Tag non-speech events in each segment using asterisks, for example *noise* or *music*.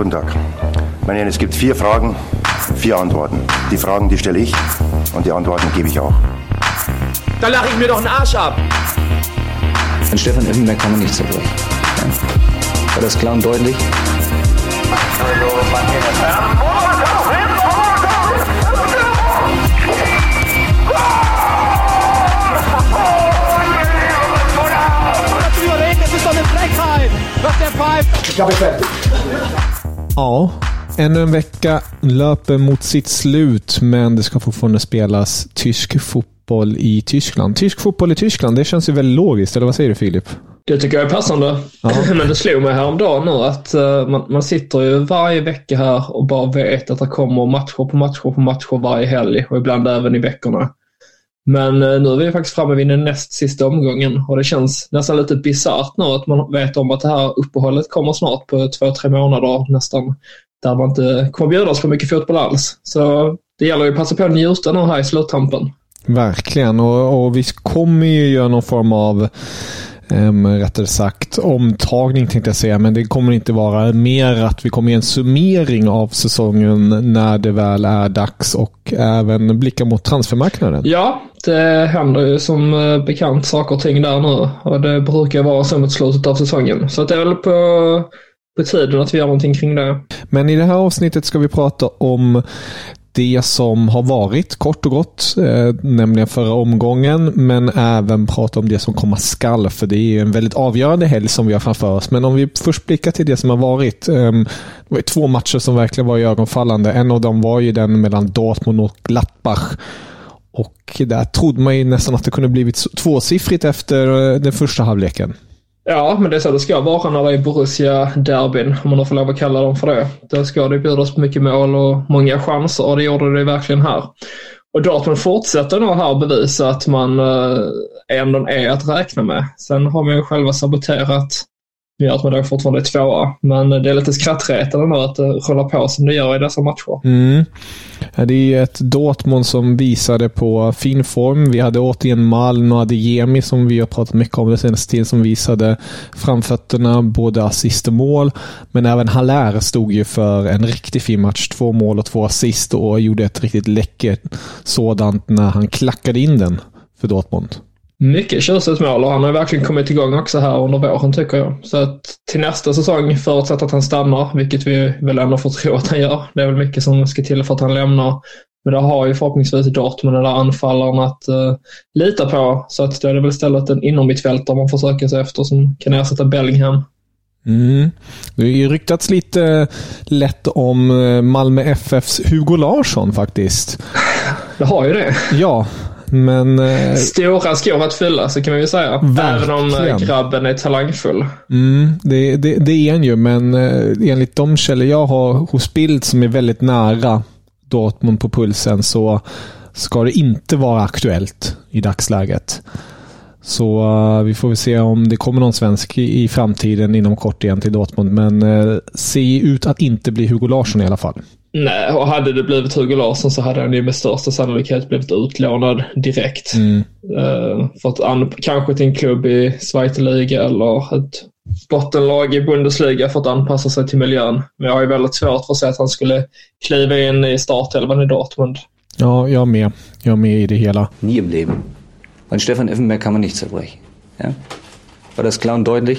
Guten Tag. Meine Herren, es gibt vier Fragen, vier Antworten. Die Fragen, die stelle ich und die Antworten gebe ich auch. Da lache ich mir doch einen Arsch ab. An Stefan Effenberg kann man nicht zerbrechen. Ja. War das klar und deutlich? Das ist doch eine Frechheit, was der pfeift. Ich glaube, ich werde. Ja, ännu en vecka löper mot sitt slut, men det ska fortfarande spelas tysk fotboll i Tyskland. Tysk fotboll i Tyskland, det känns ju väldigt logiskt, eller vad säger du Filip? Det tycker jag är passande. Ja. *laughs* Men det slog mig häromdagen nu att eh, man, man sitter ju varje vecka här och bara vet att det kommer matcher på matcher på matcher varje helg och ibland även i veckorna. Men eh, nu är vi faktiskt framme vid den näst sista omgången och det känns nästan lite bisarrt nu att man vet om att det här uppehållet kommer snart på två, tre månader nästan. Där man inte kommer bjudas på mycket fotboll alls. Så det gäller ju att passa på att njuta nu här i sluttampen. Verkligen, och, och vi kommer ju göra någon form av Um, rättare sagt omtagning tänkte jag säga, men det kommer inte vara mer att vi kommer ge en summering av säsongen när det väl är dags och även blicka mot transfermarknaden. Ja, det händer ju som eh, bekant saker och ting där nu och det brukar vara så mot slutet av säsongen. Så att det är väl på, på tiden att vi gör någonting kring det. Men i det här avsnittet ska vi prata om det som har varit kort och gott, eh, nämligen förra omgången, men även prata om det som komma skall, för det är en väldigt avgörande helg som vi har framför oss. Men om vi först blickar till det som har varit. Eh, det var ju två matcher som verkligen var ögonfallande. En av dem var ju den mellan Dortmund och Gladbach. Och där trodde man ju nästan att det kunde blivit tvåsiffrigt efter eh, den första halvleken. Ja, men det är så det ska vara när det är Borussia-derbyn, om man får lov att kalla dem för det. Där ska det bjudas på mycket mål och många chanser och det gjorde det verkligen här. Och Dortmund fortsätter nog här bevisa att man eh, ändå är att räkna med. Sen har man ju själva saboterat det gör att man då fortfarande är tvåa. Men det är lite skrattretande nu att eh, det rullar på som det gör i dessa matcher. Mm. Det är ju ett Dortmund som visade på fin form. Vi hade återigen Malm och Adeyemi som vi har pratat mycket om den senaste tiden som visade framfötterna, både assist och mål. Men även Haller stod ju för en riktigt fin match. Två mål och två assist och gjorde ett riktigt läckert sådant när han klackade in den för Dortmund. Mycket tjusigt mål och han har verkligen kommit igång också här under våren tycker jag. Så att till nästa säsong, förutsatt att han stannar, vilket vi väl ändå får tro att han gör. Det är väl mycket som ska till för att han lämnar. Men det har ju förhoppningsvis Dortmund den där anfallaren att uh, lita på. Så att då är det väl istället en inommittfältare man försöker sig efter som kan ersätta Bellingham. Mm. Det har ju ryktats lite lätt om eh, Malmö FFs Hugo Larsson faktiskt. Det har ju det. Ja, men... eh, Stora skor att fylla, så kan man ju säga. Även om eh, Verkligen. grabben är talangfull. Mm, det, det, det är han ju, men eh, enligt de källor jag har hos Bild som är väldigt nära Dortmund på pulsen så ska det inte vara aktuellt i dagsläget. Så eh, vi får väl se om det kommer någon svensk i, i framtiden inom kort igen till Dortmund. Men uh, ser ut att inte bli Hugo Larsson i alla fall. Nej, och hade det blivit Hugo Larsson så hade han ju med största sannolikhet blivit utlånad direkt. Eh, för att an- kanske till en klubb i Zweite Liga eller ett bottenlag i Bundesliga för att anpassa sig till miljön. Men jag har ju väldigt svårt för att se att han skulle kliva in i startelvan i Dortmund. Ja, jag med. Jag är med i det hela. Nie im Leben. An Stefan Effenberg kann man nicht zerbrechen. Ja. War das klar und deutlich?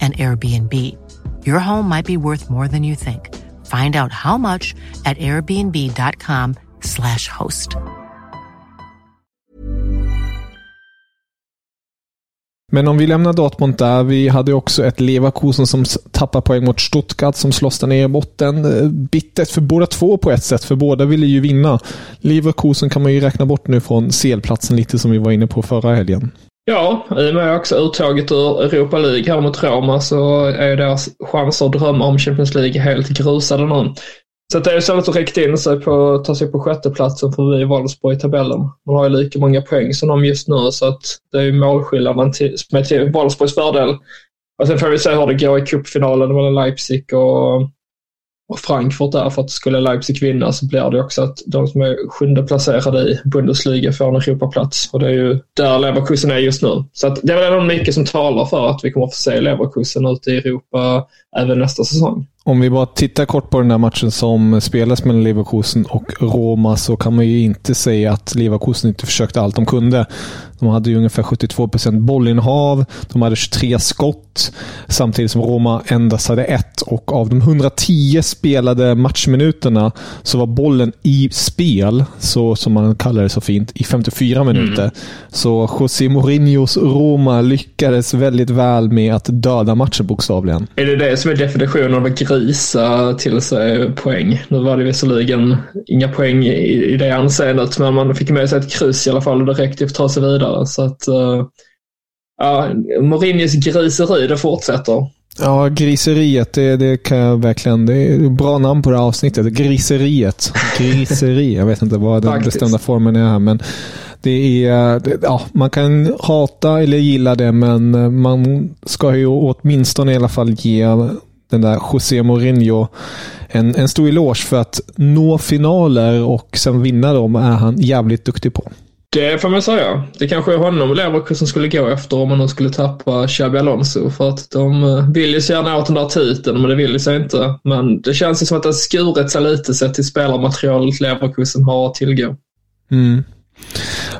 and Airbnb. Your home might be worth more than you think. Find out how much at airbnb.com slash host. Men om vi lämnar Dortmund där. Vi hade också ett Leverkusen som tappar poäng mot Stuttgart som slåss där nere i botten. Eh, bittert för båda två på ett sätt, för båda ville ju vinna. Leverkusen kan man ju räkna bort nu från selplatsen lite som vi var inne på förra helgen. Ja, i och med också uttaget ur Europa League här mot Roma så är deras chanser att drömma om Champions League helt grusade nu. Så det är så att räckt in sig på att ta sig på sjätteplatsen förbi Wolfsburg i tabellen. Man har ju lika många poäng som de just nu så att det är ju målskillnaden till, med till Wolfsburgs fördel. Och sen får vi se hur det går i cupfinalen mellan Leipzig och och Frankfurt där för att skulle Leipzig vinna så blir det också att de som är sjunde placerade i Bundesliga får en Europaplats. Och det är ju där Leverkusen är just nu. Så att det är väl ändå mycket som talar för att vi kommer att få se Leverkusen ute i Europa även nästa säsong. Om vi bara tittar kort på den här matchen som spelas mellan Leverkusen och Roma så kan man ju inte säga att Leverkusen inte försökte allt de kunde. De hade ju ungefär 72 procent bollinnehav. De hade 23 skott. Samtidigt som Roma endast hade ett. Och av de 110 spelade matchminuterna så var bollen i spel, så som man kallar det så fint, i 54 minuter. Mm. Så José Mourinhos Roma lyckades väldigt väl med att döda matchen bokstavligen. Är det det som är definitionen av att grisa till sig poäng? Nu var det visserligen inga poäng i, i det anseendet, men man fick med sig ett kryss i alla fall och det räckte för att ta sig vidare. Så att, uh, ja, Mourinhos griseri, det fortsätter. Ja, griseriet, det, det kan jag verkligen... Det är bra namn på det här avsnittet. Griseriet. Griseri. jag vet inte vad den bestämda formen är här, men det är... Det, ja, man kan hata eller gilla det, men man ska ju åtminstone i alla fall ge den där José Mourinho en, en stor eloge för att nå finaler och sen vinna dem är han jävligt duktig på. Det får man säga. Det kanske är honom Leverkusen skulle gå efter om man nu skulle tappa Xabi Alonso. För att de eh, vill ju så gärna åt den där titeln, men det vill sig inte. Men det känns ju som att det har skurit sig lite sett till spelarmaterialet Leverkusen har att tillgå. Mm.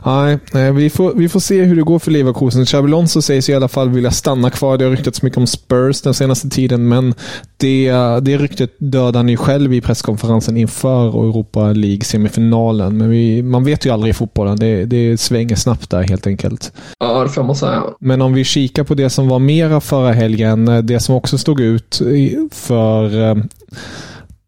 Nej, vi får, vi får se hur det går för Leverkusen. Xabi Alonso sägs i alla fall vilja stanna kvar. Det har ryktats mycket om Spurs den senaste tiden, men det, det ryktet dödade han ju själv i presskonferensen inför Europa League-semifinalen. Men vi, man vet ju aldrig i fotbollen. Det, det svänger snabbt där helt enkelt. Ja, det får man säga. Men om vi kikar på det som var mera förra helgen, det som också stod ut för eh,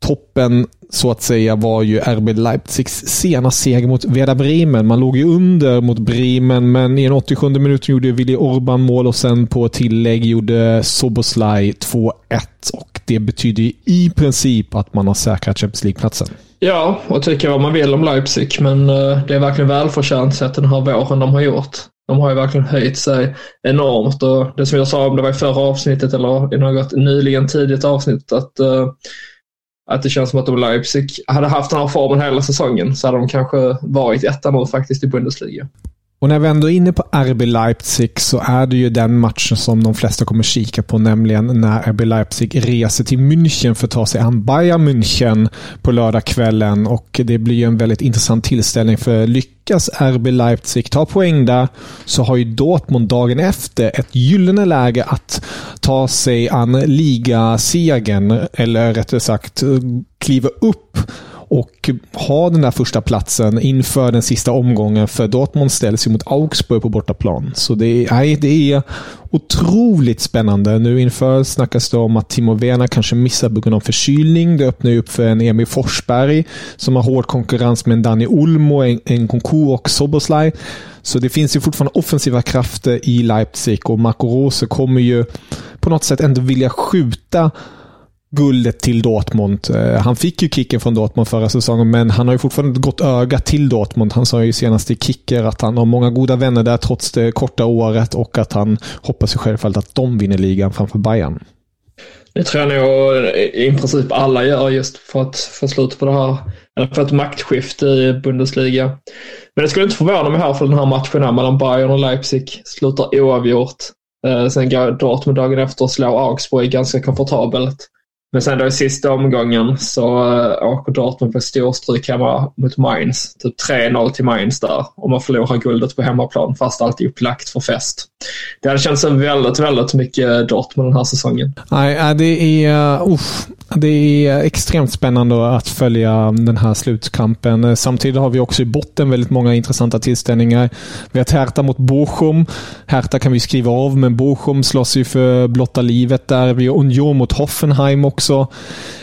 toppen så att säga var ju RB Leipzigs sena seger mot Werder Bremen. Man låg ju under mot Bremen, men i en 87 minut gjorde Willy Orban mål och sen på tillägg gjorde Soboslaj 2-1. Och det betyder i princip att man har säkrat Champions League-platsen. Ja, och tycka vad man vill om Leipzig, men eh, det är verkligen välförtjänt sett den här våren de har gjort. De har ju verkligen höjt sig enormt och det som jag sa om det var i förra avsnittet eller i något nyligen tidigt avsnitt att uh, att det känns som att om Leipzig hade haft den här formen hela säsongen så hade de kanske varit etta nu faktiskt i Bundesliga. Och när vi ändå är inne på RB Leipzig så är det ju den matchen som de flesta kommer kika på, nämligen när RB Leipzig reser till München för att ta sig an Bayern München på lördagskvällen. Och det blir ju en väldigt intressant tillställning för lyckas RB Leipzig ta poäng där så har ju Dortmund dagen efter ett gyllene läge att ta sig an ligasegern, eller rättare sagt kliva upp och ha den där första platsen inför den sista omgången. För Dortmund ställs ju mot Augsburg på bortaplan. Så det är, nej, det är otroligt spännande. Nu inför snackas det om att Timo Werner kanske missar på grund av förkylning. Det öppnar ju upp för en Emil Forsberg som har hård konkurrens med en Dani Olmo, en, en Konku och Soboslaj. Så det finns ju fortfarande offensiva krafter i Leipzig och Marco Rose kommer ju på något sätt ändå vilja skjuta guldet till Dortmund. Eh, han fick ju kicken från Dortmund förra säsongen, men han har ju fortfarande ett gott öga till Dortmund. Han sa ju senast i Kicker att han har många goda vänner där trots det korta året och att han hoppas ju självfallet att de vinner ligan framför Bayern. Det tror jag nog i princip alla gör just för att få slut på det här, eller för ett maktskifte i Bundesliga. Men det skulle inte förvåna mig här för den här matchen här mellan Bayern och Leipzig slutar oavgjort. Eh, sen går Dortmund dagen efter och slår Augsburg ganska komfortabelt. Men sen då i sista omgången så äh, åker Dortmund på storstryk hemma mot Mainz. Typ 3-0 till Mainz där. Och man förlorar guldet på hemmaplan fast allt är upplagt för fest. Det hade känts väldigt, väldigt mycket Dortmund den här säsongen. Nej, äh, det är, uh, det är extremt spännande att följa den här slutkampen. Eh, samtidigt har vi också i botten väldigt många intressanta tillställningar. Vi har Hertha mot Bochum. Hertha kan vi skriva av, men Bochum slåss ju för blotta livet där. Vi har Union mot Hoffenheim också.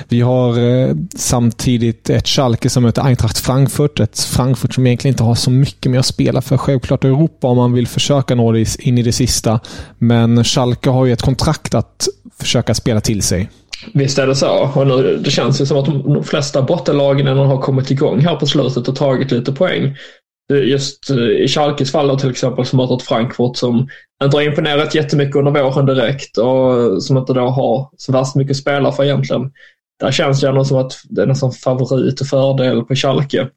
Vi har uh, samtidigt ett Schalke som möter Eintracht Frankfurt. Ett Frankfurt som egentligen inte har så mycket med att spela för. Självklart Europa om man vill försöka nå det in i det sista. Men Schalke har ju ett kontrakt att försöka spela till sig. Visst är det så. Och nu, det känns ju som att de, flesta bottenlagen har kommit igång här på slutet och tagit lite poäng. Just eh, i Schalkes fall till exempel som möter ett Frankfurt som inte har imponerat jättemycket under våren direkt och som inte då har så värst mycket spelare för egentligen. Där känns det ändå som att det är nästan favorit och fördel på Schalke.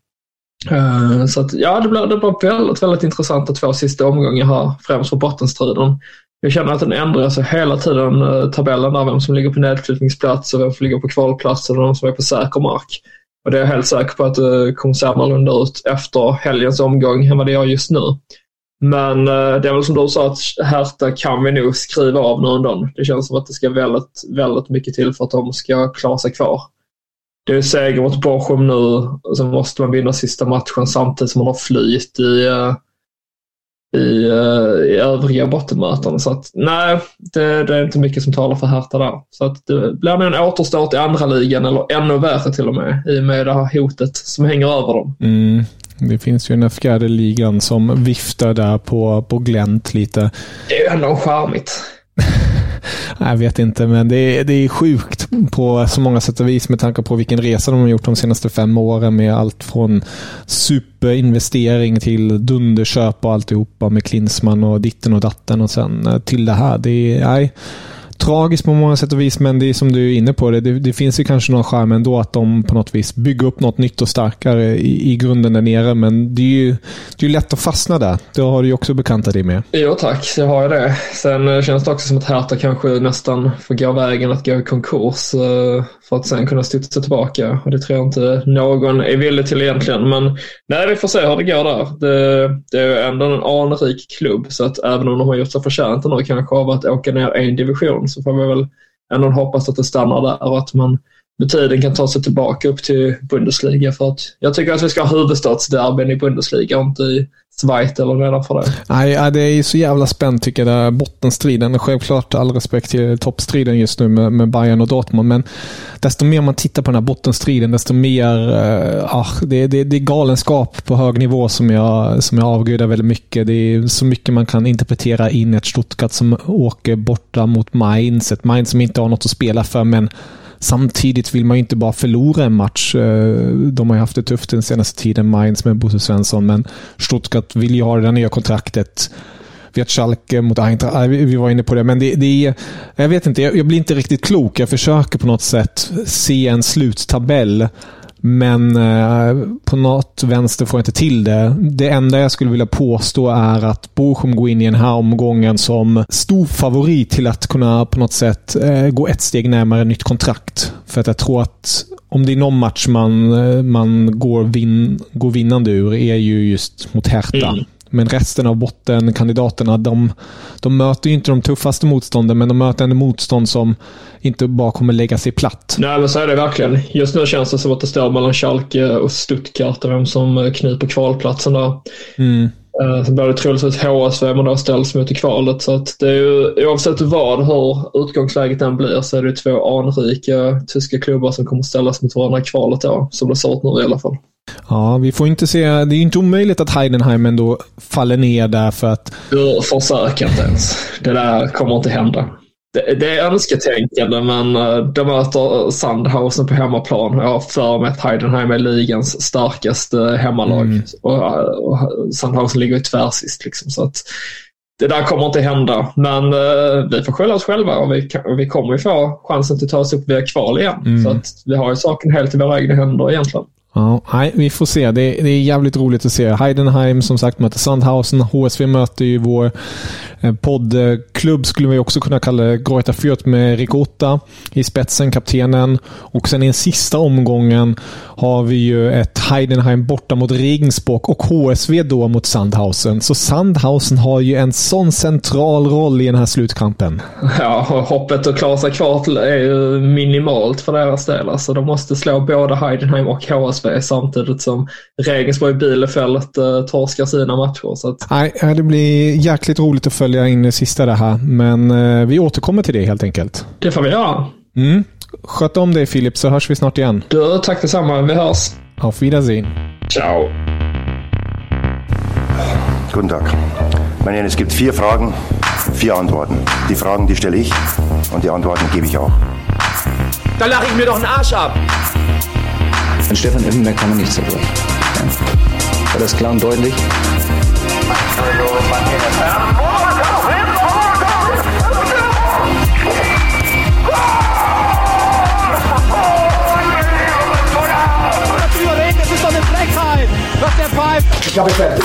Eh, så att, ja, det blev, det blev väldigt, väldigt intressanta två sista omgångar här, främst för bottenstriden. Jag känner att den ändrar sig hela tiden, eh, tabellen där, vem som ligger på nedflyttningsplats och vem som ligger på kvalplats och vem som är på säker mark. Och det är jag helt säker på att det kommer se annorlunda ut efter helgens omgång än vad det gör just nu. Men det är väl som du sa att Hertha kan vi nog skriva av nu ändå. Det känns som att det ska väldigt, väldigt mycket till för att de ska klara sig kvar. Det är seger mot Bochum nu och sen måste man vinna sista matchen samtidigt som man har flyt i eh, i, uh, i övriga bottenmöten. Så att nej, det, det, är inte mycket som talar för Hertha där. Så att det blir nog en återstart i andra ligan eller ännu värre till och med i och med det här hotet som hänger över dem. Mm. Det finns ju den fjärde ligan som viftar där på, på glänt lite. Det är ju ändå charmigt. *laughs* Jag vet inte, men det är, det är sjukt på så många sätt och vis med tanke på vilken resa de har gjort de senaste fem åren med allt från superinvestering till dunderköp och alltihopa med Klinsman och ditten och datten och sen eh, till det här. Det är, nej, tragiskt på många sätt och vis, men det är som du är inne på. Det, det, det finns ju kanske någon charm ändå att de på något vis bygger upp något nytt och starkare i, i grunden där nere. Men det är ju det är lätt att fastna där. Det har du ju också bekantat dig med. Jo tack, jag har ju det. Sen känns det också som att Hertha kanske nästan får gå vägen att gå i konkurs eh, för att sen kunna studsa tillbaka. Och det tror jag inte någon är villig till egentligen. Men nej, vi får se hur det går där. Det, det är ändå en anrik klubb så att även om de har gjort sig förtjänta nu kanske av att åka ner en division så får vi väl ändå hoppas att det stannar där och att man med tiden kan ta sig tillbaka upp till Bundesliga. För att jag tycker att vi ska ha huvudstadsderbyn i Bundesliga och inte i Schweiz eller nedanför det. Nej, det är så jävla spänt tycker jag, där bottenstriden. Självklart all respekt till toppstriden just nu med, med Bayern och Dortmund, men desto mer man tittar på den här bottenstriden, desto mer... Äh, det, det, det är galenskap på hög nivå som jag, som jag avgudar väldigt mycket. Det är så mycket man kan interpretera in ett Stuttgart som åker borta mot Mainz. Ett Mainz som inte har något att spela för, men Samtidigt vill man ju inte bara förlora en match. Eh, de har ju haft det tufft den senaste tiden, Mainz med Bosse Svensson, men Stuttgart vill ju ha det där nya kontraktet. Vi har Schalke mot Eintracht. Vi var inne på det, men det, det är... Jag vet inte, jag, jag blir inte riktigt klok. Jag försöker på något sätt se en sluttabell men eh, på något vänster får jag inte till det. Det enda jag skulle vilja påstå är att Bochum går in i den här omgången som stor favorit till att kunna på något sätt eh, gå ett steg närmare nytt kontrakt. För att jag tror att om det är någon match man, eh, man går, vin, går vinnande ur är ju just mot Hertha. Mm. Men resten av bottenkandidaterna, de, de möter ju inte de tuffaste motstånden, men de möter en motstånd som inte bara kommer lägga sig platt. Nej, men så är det verkligen. Just nu känns det som att det står mellan Schalke och Stuttgart och vem som kniper kvalplatsen där. Mm. Eh, sen blir det troligtvis HSV man då ställs mot i kvalet. Så att det är ju, oavsett vad, hur utgångsläget än blir, så är det två anrika tyska klubbar som kommer ställas mot varandra i kvalet då, som det ser ut nu i alla fall. Ja, vi får inte se. Det är inte omöjligt att Heidenheim ändå faller ner där för att... Du försök inte ens. Det där kommer inte hända. Det, det är önsketänkande, men eh, de möter Sandhausen på hemmaplan. Jag har för mig att Heidenheim är ligans starkaste hemmalag. Mm. Och, och Sandhausen ligger i tvärsist. Liksom, så att det där kommer inte hända. Men uh, vi får skylla oss själva och vi, kan, vi kommer ju få chansen att ta oss upp via kval igen. Mm. Så att vi har ju saken helt i våra egna händer egentligen. Ja, nej, vi får se. Det är, det är jävligt roligt att se. Heidenheim som sagt möter Sandhausen. HSV möter ju vår eh, poddklubb, skulle vi också kunna kalla det, Greuther Fürth med Rigotta i spetsen, kaptenen. Och sen i den sista omgången har vi ju ett Heidenheim borta mot Regensburg och HSV då mot Sandhausen. Så Sandhausen har ju en sån central roll i den här slutkampen. *laughs* Ja, och hoppet att klara sig kvar är ju minimalt för deras del. Alltså de måste slå både Heidenheim och HSV HSV samtidigt som Regensburg Bielefeld uh, torskar sina matcher. Så att... Nej, det blir jäkligt roligt att följa in det sista det här, men uh, vi återkommer till det helt enkelt. Det får vi göra. Mm. Sköt om dig Filip, så hörs vi snart igen. Du, tack detsamma. Vi hörs. Auf Wiedersehen. Ciao. Guten Tag. Meine es gibt vier Fragen, vier Antworten. Die Fragen, die stelle ich und die Antworten gebe ich auch. Da lache ich mir doch einen Arsch ab. An Stefan Effenberg kann man nicht zerbrechen. Ja. War das klar und deutlich? Das ist doch eine Frechheit, was der pfeift. Ich habe fertig.